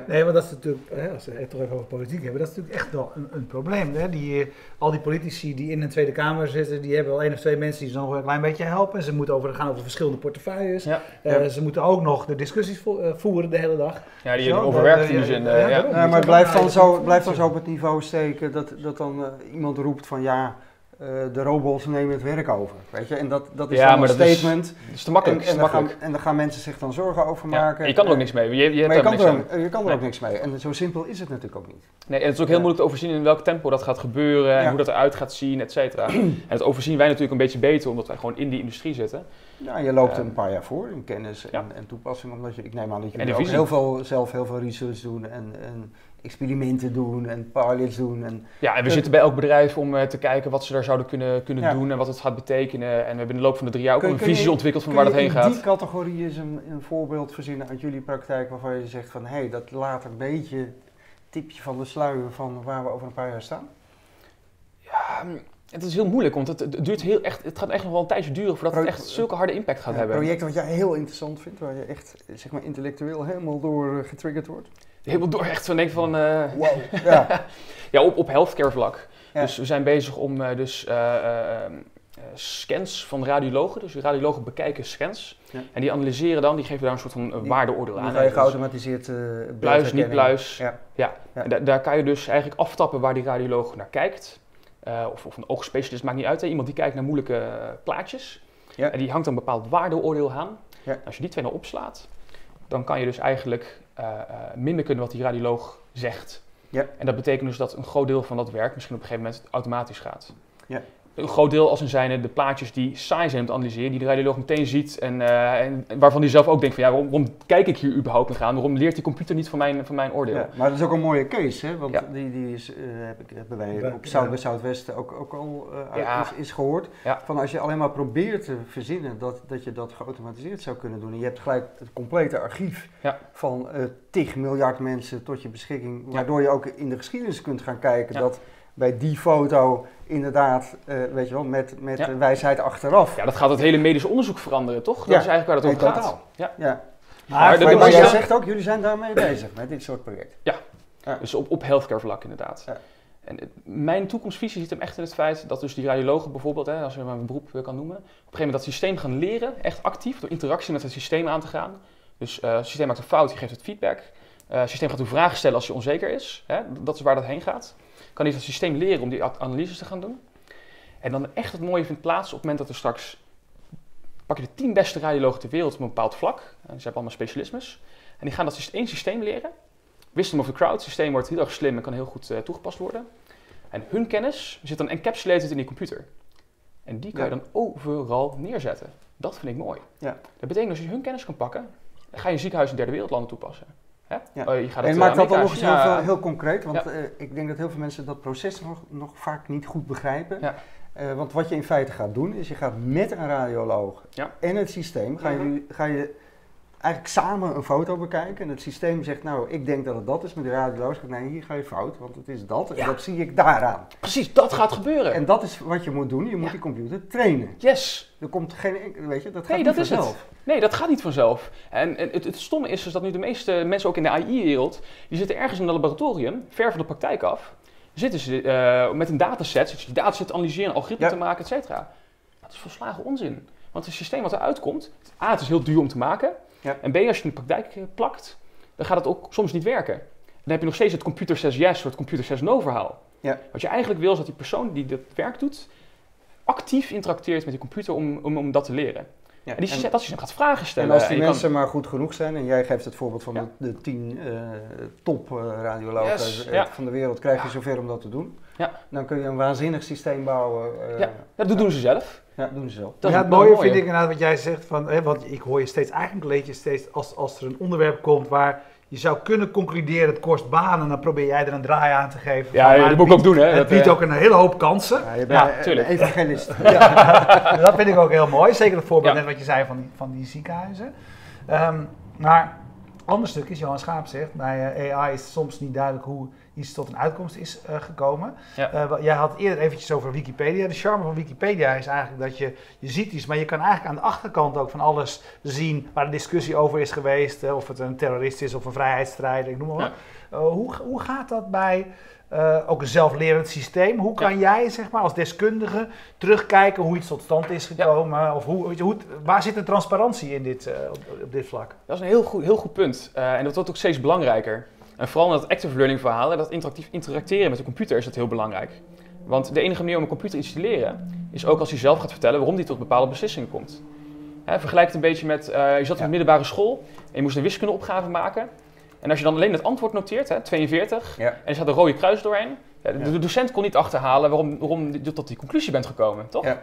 A: Nee, maar dat is natuurlijk, hè, als we het toch even over politiek hebben, dat is natuurlijk echt wel een, een probleem. Hè? Die, eh, al die politici die in de Tweede Kamer zitten, die hebben wel één of twee mensen die ze nog een klein beetje helpen. En ze moeten over, gaan over verschillende portefeuilles.
C: Ja.
A: Eh,
B: Ja.
A: Ze moeten ook nog de discussies vo- voeren de hele dag.
C: Ja, die
A: Zo,
C: die overwerkt in
A: eh,
C: zin.
A: ja, ja,
C: ja.
B: maar blijft dan, zo, blijft dan zo op het niveau steken dat, dat dan eh, iemand roept van ja, eh, de robots nemen het werk over. Weet je? En dat, dat is
C: Ja,
B: dan een
C: dat is
B: statement.
C: Het is te makkelijk.
B: en, en, daar gaan,
C: makkelijk.
B: en daar gaan mensen zich dan zorgen over
C: Ja,
B: maken.
C: en je kan er ook
B: Eh,
C: niks mee. Je, je
B: maar je kan,
C: niks
B: er,
C: aan.
B: je kan er
C: Nee.
B: ook niks mee. En zo simpel is het natuurlijk ook niet.
C: Nee, en het is ook heel
B: Ja.
C: moeilijk te overzien in welk tempo dat gaat gebeuren en
B: Ja.
C: hoe dat eruit gaat zien, et cetera. en dat overzien wij natuurlijk een beetje beter, omdat wij gewoon in die industrie zitten.
B: Ja, je loopt
C: Ehm,
B: een paar jaar voor in kennis en,
C: ja.
B: en toepassing. Omdat je, ik neem aan dat
C: de
B: ook heel veel, zelf heel veel research doen en, en experimenten doen en pilots doen. En,
C: Ja, en we zitten bij elk bedrijf om eh, te kijken wat ze daar zouden kunnen, kunnen
B: Ja.
C: doen en wat het gaat betekenen. En we hebben in de loop van de drie jaar ook
B: Kun-
C: een
B: kun je-
C: visie ontwikkeld van waar dat heen
B: in
C: gaat.
B: die categorie eens een, een voorbeeld verzinnen uit jullie praktijk waarvan je zegt van hé, hey, dat laat een beetje tipje van de sluier van waar we over een paar jaar staan?
C: Ja, het is heel moeilijk, want het, het duurt heel echt, het gaat echt nog wel een tijdje duren voordat het echt zulke harde impact gaat
B: Ja,
C: hebben.
B: Projecten wat jij heel interessant vindt, waar je echt zeg maar, intellectueel helemaal door eh, getriggerd wordt.
C: Helemaal door echt van denk van, eh,
B: Wow. ja.
C: ja, op, op healthcare vlak.
B: Ja.
C: Dus we zijn bezig om eh, dus eh, eh, eh, scans van radiologen, dus radiologen bekijken scans.
B: Ja.
C: En die analyseren dan, die geven daar een soort van waardeoordeel
B: Dan
C: aan.
B: ga je
C: Dus
B: geautomatiseerd eh
C: pluis, niet pluis.
B: Ja.
C: Ja.
B: Ja.
C: En da- daar kan je dus eigenlijk aftappen waar die radioloog naar kijkt. Eh, of, of een oogspecialist, maakt niet uit. Hè. Iemand die kijkt naar moeilijke plaatjes.
B: Ja.
C: En die hangt dan een bepaald waardeoordeel aan. Als je die twee nou opslaat, dan kan je dus eigenlijk minder kunnen wat die radioloog zegt.
B: Ja.
C: En dat betekent dus dat een groot deel van dat werk misschien op een gegeven moment automatisch gaat.
B: Ja.
C: Een groot deel als in zijnde de plaatjes die saai zijn om te analyseren, die de radioloog meteen ziet en, eh, en waarvan hij zelf ook denkt van ja, waarom, waarom kijk ik hier überhaupt nog aan? Waarom leert die computer niet van mijn, van mijn oordeel?
B: Ja, maar dat is ook een mooie case, hè? want
C: Ja.
B: die, die is, eh, heb ik, hebben wij op Zuid bij Zuidwest ook, ook al eh,
C: Ja.
B: is, is gehoord.
C: Ja.
B: Van als je alleen maar probeert te verzinnen dat, dat je dat geautomatiseerd zou kunnen doen. En je hebt gelijk het complete archief
C: Ja.
B: van eh tig miljard mensen tot je beschikking.
C: Ja.
B: Waardoor je ook in de geschiedenis kunt gaan kijken
C: Ja.
B: dat bij die foto inderdaad, eh, weet je wel, met, met
C: Ja.
B: wijsheid achteraf.
C: Ja, dat gaat het hele medisch onderzoek veranderen, toch? Dat
B: Ja.
C: is eigenlijk waar het over gaat. Ja.
B: Ja.
C: Maar
A: Maar,
C: de-
B: Maar,
C: de-
B: maar
C: de-
B: jij
C: ja.
B: zegt ook, jullie zijn daarmee bezig met dit soort projecten.
C: Dus op, op healthcare vlak inderdaad.
B: Ja.
C: En het- mijn toekomstvisie zit hem echt in het feit dat dus die radiologen bijvoorbeeld, hè, als je maar een beroep eh, kan noemen, op een gegeven moment dat systeem gaan leren, echt actief, door interactie met het systeem aan te gaan. Dus eh, het systeem maakt een fout, je geeft het feedback. Eh, het systeem gaat u vragen stellen als je onzeker is. Hè? Dat is waar dat heen gaat. Kan hij het systeem leren om die analyses te gaan doen. En dan echt het mooie vindt plaats op het moment dat er straks... pak je de tien beste radiologen ter wereld op een bepaald vlak. En ze hebben allemaal specialismes. En die gaan dat één systeem leren. Wisdom of the crowd. Het systeem wordt heel erg slim en kan heel goed eh, toegepast worden. En hun kennis zit dan encapsulated in die computer. En die kan je dan overal neerzetten. Dat vind ik mooi.
B: Ja.
C: Dat betekent als je hun kennis kan pakken, dan ga je een ziekenhuis in derde wereldlanden toepassen.
B: Ja.
C: Oh, je gaat
B: En maakt
C: eh,
B: dat dan nog eens heel, veel, heel concreet, want
C: Ja.
B: eh, ik denk dat heel veel mensen dat proces nog, nog vaak niet goed begrijpen.
C: Ja.
B: Eh, want wat je in feite gaat doen, is je gaat met een radioloog en het systeem, ga je,
C: Mhm.
B: ga je eigenlijk samen een foto bekijken. En het systeem zegt, nou, ik denk dat het dat is, maar de radioloog zegt, nee, hier ga je fout, want het is dat. En
C: Ja.
B: dat zie ik daaraan.
C: Precies, dat gaat gebeuren.
B: En dat is wat je moet doen, je moet
C: Ja.
B: die computer trainen.
C: yes.
B: Er komt geen, weet je, dat gaat
C: Nee,
B: niet
C: dat is het.
B: vanzelf.
C: Nee, dat gaat niet vanzelf. En, en het, het stomme is dus dat nu de meeste mensen ook in de AI-wereld, die zitten ergens in een laboratorium, ver van de praktijk af, zitten ze eh, met een dataset, zitten ze die dataset analyseren, algoritme
B: Ja.
C: te maken, et cetera. Dat is volslagen onzin. Want het systeem wat eruit komt, A, het is heel duur om te maken.
B: Ja.
C: En B, als je het in de praktijk eh, plakt, dan gaat het ook soms niet werken. Dan heb je nog steeds het computer says yes, of het computer says no verhaal.
B: Ja.
C: Wat je eigenlijk wil is dat die persoon die dat werk doet, actief interacteert met die computer om, om, om dat te leren.
B: Ja,
C: En die,
B: en-
C: dat hij gaat vragen stellen.
B: En als die
C: En je kan-
B: mensen maar goed genoeg zijn, en jij geeft het voorbeeld van
C: Ja.
B: de, de tien eh, top eh, radiologen
C: Yes, ja.
B: van de wereld, krijg je zover om dat te doen.
C: Ja.
B: Dan kun je een waanzinnig systeem bouwen.
C: Ja, dat doen ze zelf.
B: Ja, doen ze zelf.
C: Dat
A: ja, het mooie
C: mooi,
A: vind ik inderdaad wat jij zegt, van, hè, want ik hoor je steeds, eigenlijk leed je steeds, als, als er een onderwerp komt waar je zou kunnen concluderen, het kost banen, dan probeer jij er een draai aan te geven.
C: Ja,
A: van,
C: ja,
A: maar
C: dat moet ik ook doen, hè.
A: Het
C: Dat,
A: biedt
C: eh,
A: ook een hele hoop kansen.
B: Ja, je bent
C: Ja,
B: een
C: tuurlijk.
B: evangelist.
A: Ja, dat vind ik ook heel mooi. Zeker het voorbeeld
C: Ja.
A: net wat je zei van die, van die ziekenhuizen. Ehm, maar ander stuk is, Johan Schaap zegt, bij eh, AI is soms niet duidelijk hoe iets tot een uitkomst is eh, gekomen.
C: Ja.
A: Eh, jij had eerder eventjes over Wikipedia. De charme van Wikipedia is eigenlijk dat je, je ziet iets, maar je kan eigenlijk aan de achterkant ook van alles zien waar de discussie over is geweest. of het een terrorist is of een vrijheidsstrijder, ik noem maar. Eh, hoe, hoe gaat dat bij eh, ook een zelflerend systeem? Hoe kan jij, zeg maar, als deskundige terugkijken hoe iets tot stand is gekomen? Of hoe, hoe, waar zit de transparantie in dit, eh, op, op dit vlak?
C: Dat is een heel goed, heel goed punt. Eh, en dat wordt ook steeds belangrijker. En vooral in dat active learning verhaal, dat interactief interacteren met de computer, is dat heel belangrijk. Want de enige manier om een computer iets te leren, is ook als hij zelf gaat vertellen waarom hij tot bepaalde beslissingen komt. Hè, vergelijk het een beetje met, je zat op
B: Ja.
C: de middelbare school en je moest een wiskundeopgave maken. En als je dan alleen het antwoord noteert, hè, 42,
B: Ja.
C: en er staat een rode kruis doorheen, ja, de,
B: Ja.
C: de docent kon niet achterhalen waarom, waarom je tot die conclusie bent gekomen, toch?
B: Ja.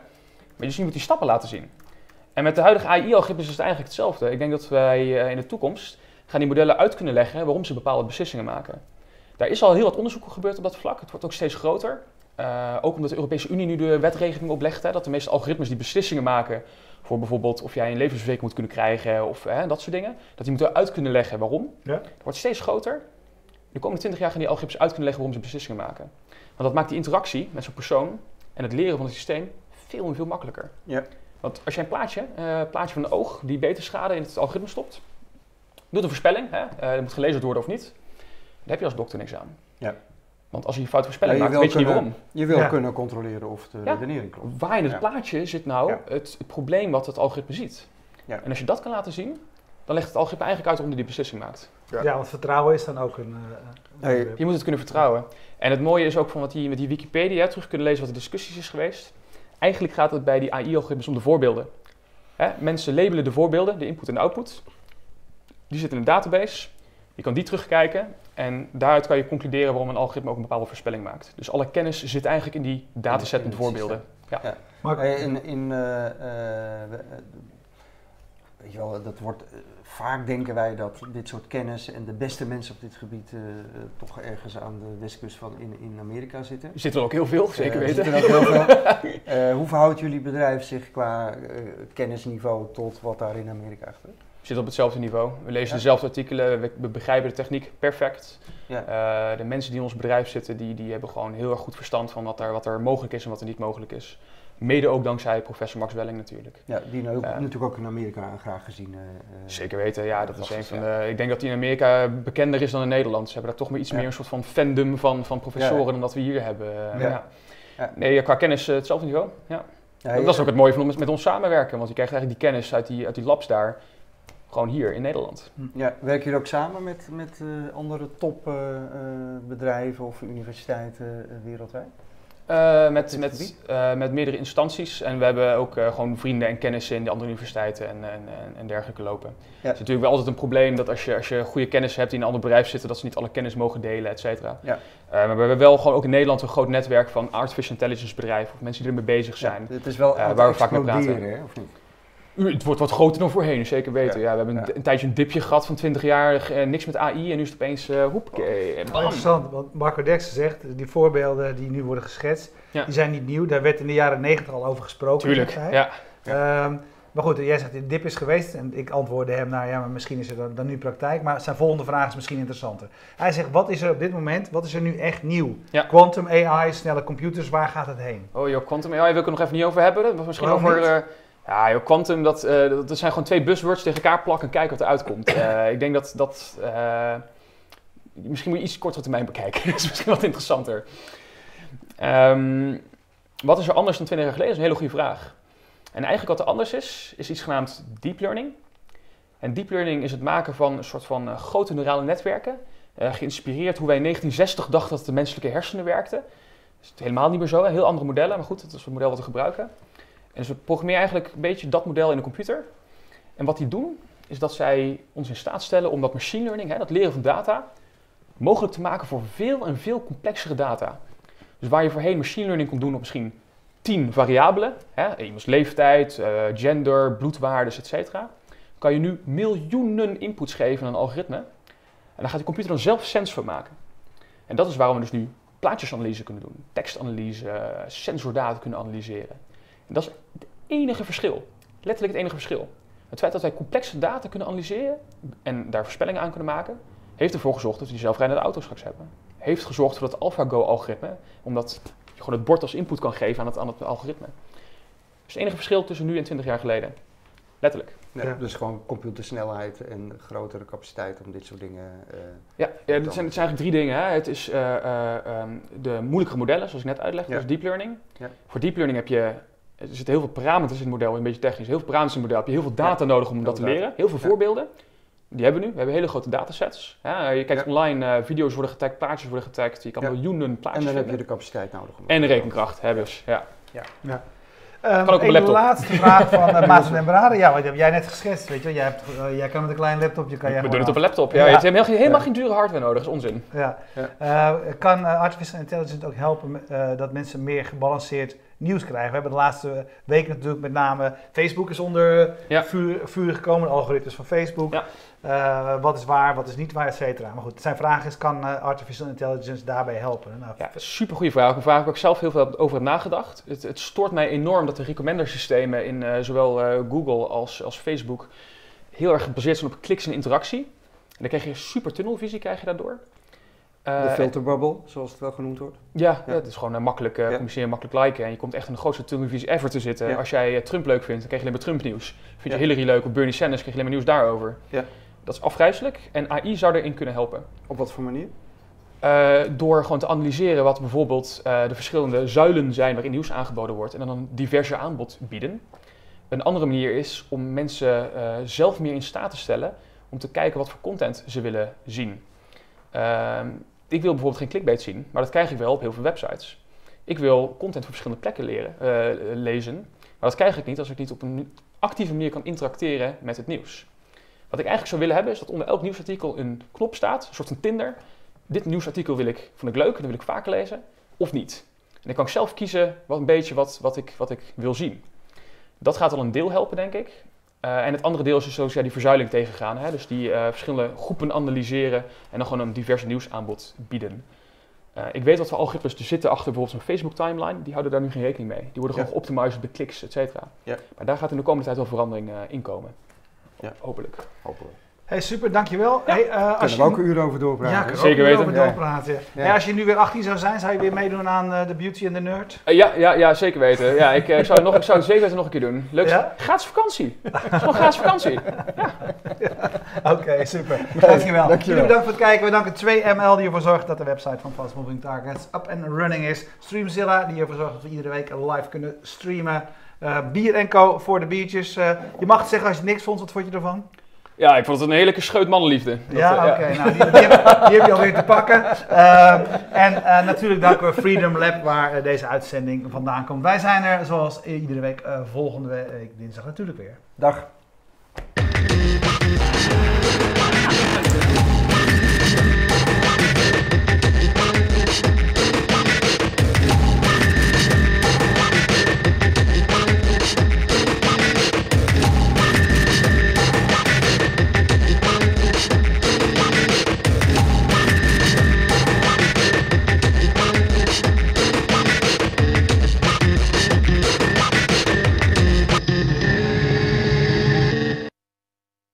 C: Maar dus je moet die stappen laten zien. En met de huidige AI-algoritmes is het eigenlijk hetzelfde. Ik denk dat wij eh, in de toekomst gaan die modellen uit kunnen leggen waarom ze bepaalde beslissingen maken. Daar is al heel wat onderzoek gebeurd op dat vlak. Het wordt ook steeds groter. Eh, ook omdat de Europese Unie nu de wetregeling oplegt, hè, dat de meeste algoritmes die beslissingen maken voor bijvoorbeeld of jij een levensverzekering moet kunnen krijgen of hè, dat soort dingen, dat die moeten uit kunnen leggen waarom.
A: Ja.
C: Het wordt steeds groter. De komende 20 jaar gaan die algoritmes uit kunnen leggen waarom ze beslissingen maken. Want dat maakt die interactie met zo'n persoon en het leren van het systeem veel en veel makkelijker.
B: Ja.
C: Want als jij een plaatje, eh plaatje van een oog die beter schade in het algoritme stopt, doet een voorspelling, hè, eh, dat moet gelezen worden of niet, dan heb je als dokter niks aan.
B: Ja.
C: Want als je een foute voorspelling
B: Ja, je
C: maakt, weet je niet waarom.
B: Je wil
A: Ja.
B: kunnen controleren of de
C: Ja.
B: redenering klopt.
C: Waar in het
B: Ja.
C: plaatje zit nou
B: Ja.
C: het, het probleem wat het algoritme ziet.
B: Ja.
C: En als je dat kan laten zien, dan legt het algoritme eigenlijk uit waarom die die beslissing maakt.
B: Ja.
A: Ja, want vertrouwen is dan ook een... eh, een
B: Hey,
A: onderwerp.
C: Je moet het kunnen vertrouwen. En het mooie is ook van wat die, met die Wikipedia terug kunnen lezen wat de discussies is geweest. Eigenlijk gaat het bij die AI-algoritmes om de voorbeelden. Hè? Mensen labelen de voorbeelden, de input en de output. Die zitten in een database. Je kan die terugkijken en daaruit kan je concluderen waarom een algoritme ook een bepaalde voorspelling maakt. Dus alle kennis zit eigenlijk in die dataset met voorbeelden.
A: Maar,
B: Hey, in, in, eh, eh, we- eh, weet je wel, dat wordt, eh, vaak denken wij dat dit soort kennis en de beste mensen op dit gebied eh, eh, toch ergens aan de westkust van in, in Amerika zitten.
C: Er zitten er ook heel veel, zeker
B: Eh,
C: weten.
B: er ook heel veel. Eh, hoe verhoudt jullie bedrijf zich qua eh, kennisniveau tot wat daar in Amerika gebeurt?
C: Zitten op hetzelfde niveau. We lezen
B: Ja.
C: dezelfde artikelen, we, we begrijpen de techniek perfect.
B: Ja.
C: Eh, de mensen die in ons bedrijf zitten, die, die hebben gewoon heel erg goed verstand van wat er, wat er mogelijk is en wat er niet mogelijk is. Mede ook dankzij professor Max Welling natuurlijk.
B: Ja, die nou ook,
C: Ja.
B: natuurlijk ook in Amerika graag gezien. eh, eh,
C: Zeker weten, ja, dat is een van de... Ik denk dat die in Amerika bekender is dan in Nederland. Ze hebben daar toch maar iets
B: Ja.
C: meer een soort van fandom van, van professoren dan dat we hier hebben. Eh,
B: Ja.
C: ja.
B: Ja.
C: Nee, qua kennis eh, hetzelfde niveau. Ja. Dat is ook het mooie van met ons samenwerken, want je krijgt eigenlijk die kennis uit die, uit die labs daar, gewoon hier in Nederland.
B: Ja, werken jullie ook samen met, met eh, andere topbedrijven of universiteiten eh, wereldwijd?
C: Eh, met, met, eh, met meerdere instanties. En we hebben ook eh, gewoon vrienden en kennissen in de andere universiteiten en, en, en, dergelijke lopen. Het is natuurlijk wel altijd een probleem dat als je, als je goede kennis hebt die in een ander bedrijf zitten, dat ze niet alle kennis mogen delen, et cetera.
B: Ja.
C: Eh, maar we hebben wel gewoon ook in Nederland een groot netwerk van artificial intelligence bedrijven of mensen die ermee bezig zijn.
B: Ja, het is wel
C: Eh, waar we vaak mee praten.
B: hè, of niet?
C: Het wordt wat groter dan voorheen, zeker weten. Ja, we hebben een,
B: Ja.
C: een tijdje een dipje gehad van 20 jaar, eh, niks met AI en nu is het opeens uh, hoepakee,
A: interessant, want Marco Derksen zegt, die voorbeelden die nu worden geschetst,
C: Ja.
A: die zijn niet nieuw. Daar werd in de jaren negentig al over gesproken.
C: Tuurlijk, ja.
A: Ehm, maar goed, jij zegt, de dip is geweest. En ik antwoordde hem, nou ja, maar misschien is er dan, dan nu praktijk. Maar zijn volgende vraag is misschien interessanter. Hij zegt, wat is er op dit moment, wat is er nu echt nieuw?
C: Ja.
A: Quantum AI, snelle computers, waar gaat het heen?
C: Oh joh, Quantum AI wil ik er nog even niet over hebben. Dat was misschien
A: Waarom
C: over... ja joh, Quantum, dat, eh, dat, zijn gewoon twee buzzwords tegen elkaar plakken en kijken wat eruit komt. Eh, ik denk dat... dat eh, misschien moet je iets kortere termijn bekijken. dat is misschien wat interessanter. Ehm, wat is er anders dan 20 jaar geleden? Dat is een hele goede vraag. En eigenlijk wat er anders is, is iets genaamd deep learning. En deep learning is het maken van een soort van grote neurale netwerken. geïnspireerd hoe wij in 1960 dachten dat de menselijke hersenen werkten. Dat is het helemaal niet meer zo, heel andere modellen, maar goed, dat is het model wat we gebruiken. Dus we programmeren eigenlijk een beetje dat model in de computer. En wat die doen, is dat zij ons in staat stellen om dat machine learning, hè, dat leren van data, mogelijk te maken voor veel en veel complexere data. Dus waar je voorheen machine learning kon doen op misschien 10 variabelen, hè, iemands leeftijd, eh, gender, bloedwaardes, etc., kan je nu miljoenen inputs geven aan een algoritme. En daar gaat de computer dan zelf sens van maken. En dat is waarom we dus nu plaatjesanalyse kunnen doen, tekstanalyse, sensordata kunnen analyseren. Dat is het enige verschil, letterlijk het enige verschil. Het feit dat wij complexe data kunnen analyseren en daar voorspellingen aan kunnen maken, heeft ervoor gezorgd dat we die zelfrijdende auto's straks hebben. Heeft gezorgd voor dat AlphaGo-algoritme, omdat je gewoon het bord als input kan geven aan het, aan het algoritme. Dat is het enige verschil tussen nu en 20 jaar geleden. Letterlijk.
A: Ja.
B: Dus gewoon computersnelheid en grotere capaciteit om dit soort dingen. eh,
C: Ja, ja het, zijn, het zijn eigenlijk drie dingen. Hè. Het is eh, eh, ehm, de moeilijkere modellen, zoals ik net uitlegde,
B: Ja.
C: dat is deep learning.
B: Ja.
C: Voor deep learning heb je, er zitten heel veel parameters in het model, een beetje technisch, heel veel parameters in het model. Heb je heel veel data nodig om dat te leren, heel veel
B: Ja.
C: voorbeelden. Die hebben we nu. We hebben hele grote datasets. Ja, je kijkt
B: Ja.
C: online, eh, video's worden getagd, plaatjes worden getagd. Je kan
B: Ja.
C: miljoenen plaatjes
B: en dan heb je de capaciteit nodig. om
C: En de rekenkracht hebben ze. Ja.
A: Ehm,
C: Kan ook op een laptop.
A: laatste vraag van uh, Maarten den Brader. Ja, wat heb jij net geschetst, weet je wel. Jij, hebt, eh, jij kan met een klein laptopje kan jij
C: We doen het op een laptop. Ja.
A: Ja.
C: Je hebt helemaal, geen- helemaal
B: Ja.
C: geen dure hardware nodig, dat is onzin.
A: Ja.
B: Ja.
A: Eh, kan artificial intelligence ook helpen eh, dat mensen meer gebalanceerd nieuws krijgen? We hebben de laatste weken natuurlijk met name Facebook is onder
C: Ja.
A: vuur, vuur gekomen, de algoritmes van Facebook.
C: Ja.
A: Eh, wat is waar, wat is niet waar, et cetera. Maar goed, zijn vraag is, kan eh, artificial intelligence daarbij helpen? Nou,
C: Ja, super goede vraag. Een vraag waar ik zelf heel veel over heb nagedacht. Het, het stoort mij enorm dat de recommender systemen in eh, zowel Google als, als Facebook heel erg gebaseerd zijn op kliks en interactie. En dan krijg je super tunnelvisie krijg je daardoor. Eh,
B: De filterbubble, zoals het wel genoemd wordt.
C: ja,
B: Ja.
C: het is gewoon eh, makkelijk eh, communiceren, makkelijk liken. En je komt echt in de grootste tunnelvisie ever te zitten. Als jij eh, Trump leuk vindt, dan krijg je alleen maar Trump nieuws. Vind je. Hillary leuk of Bernie Sanders, krijg je alleen maar nieuws daarover.
B: Ja.
C: Dat is afgrijzelijk en AI zou erin kunnen helpen.
B: Op wat voor manier?
C: Eh, door gewoon te analyseren wat bijvoorbeeld eh, de verschillende zuilen zijn waarin nieuws aangeboden wordt en dan een diverse aanbod bieden. Een andere manier is om mensen eh, zelf meer in staat te stellen om te kijken wat voor content ze willen zien. Ik wil bijvoorbeeld geen clickbait zien, maar dat krijg ik wel op heel veel websites. Ik wil content van verschillende plekken leren, eh, lezen, maar dat krijg ik niet als ik niet op een actieve manier kan interacteren met het nieuws. Wat ik eigenlijk zou willen hebben is dat onder elk nieuwsartikel een knop staat, een soort van Tinder, dit nieuwsartikel wil ik, vond ik leuk en dat wil ik vaker lezen, of niet. En dan kan ik zelf kiezen wat een beetje wat, wat, ik, wat ik wil zien. Dat gaat al een deel helpen, denk ik. Eh, en het andere deel is dus zoals ja, die verzuiling tegengaan. Hè? Dus die eh, verschillende groepen analyseren en dan gewoon een divers nieuwsaanbod bieden. Eh, ik weet wat voor algoritmes er zitten achter bijvoorbeeld zo'n Facebook timeline. Die houden daar nu geen rekening mee. Die worden
B: Ja.
C: gewoon geoptimized op de kliks, et cetera.
B: Ja.
C: Maar daar gaat in de komende tijd wel verandering in komen.
B: Ja.
C: Hopelijk.
B: Hopelijk.
A: Hey, super, dankjewel.
C: Ja.
A: Hey, eh, als
B: Kunnen
A: je
B: we ook een uur over doorpraten?
A: ja, kunnen
C: Zeker weten.
A: over doorpraten.
B: Ja.
A: Hey, als je nu weer 18 zou zijn, zou je weer meedoen aan eh, de Beauty and the Nerd?
C: Eh, ja, ja, ja, zeker weten. Ja, ik, eh, ik, zou het nog, ik zou het zeker weten nog een keer doen. Leuk.
A: Ja?
C: Gratis vakantie. Het is gewoon gratis vakantie.
A: Oké, super. Dankjewel.
B: dankjewel.
A: Jullie bedankt voor het kijken. We danken 2ML die ervoor zorgt dat de website van Fast Moving Targets up and running is. Streamzilla die ervoor zorgt dat we iedere week live kunnen streamen. Eh, Bier Co voor de biertjes. Je mag het zeggen als je niks vond. Wat vond je ervan?
C: Ja, ik vond het een heerlijke scheut mannenliefde. Dat,
A: ja,
C: eh,
A: oké. Nou, die, die, heb, die heb je alweer te pakken. Ehm, en eh, natuurlijk danken we Freedom Lab waar eh, deze uitzending vandaan komt. Wij zijn er zoals iedere week eh, volgende week dinsdag natuurlijk weer.
B: Dag.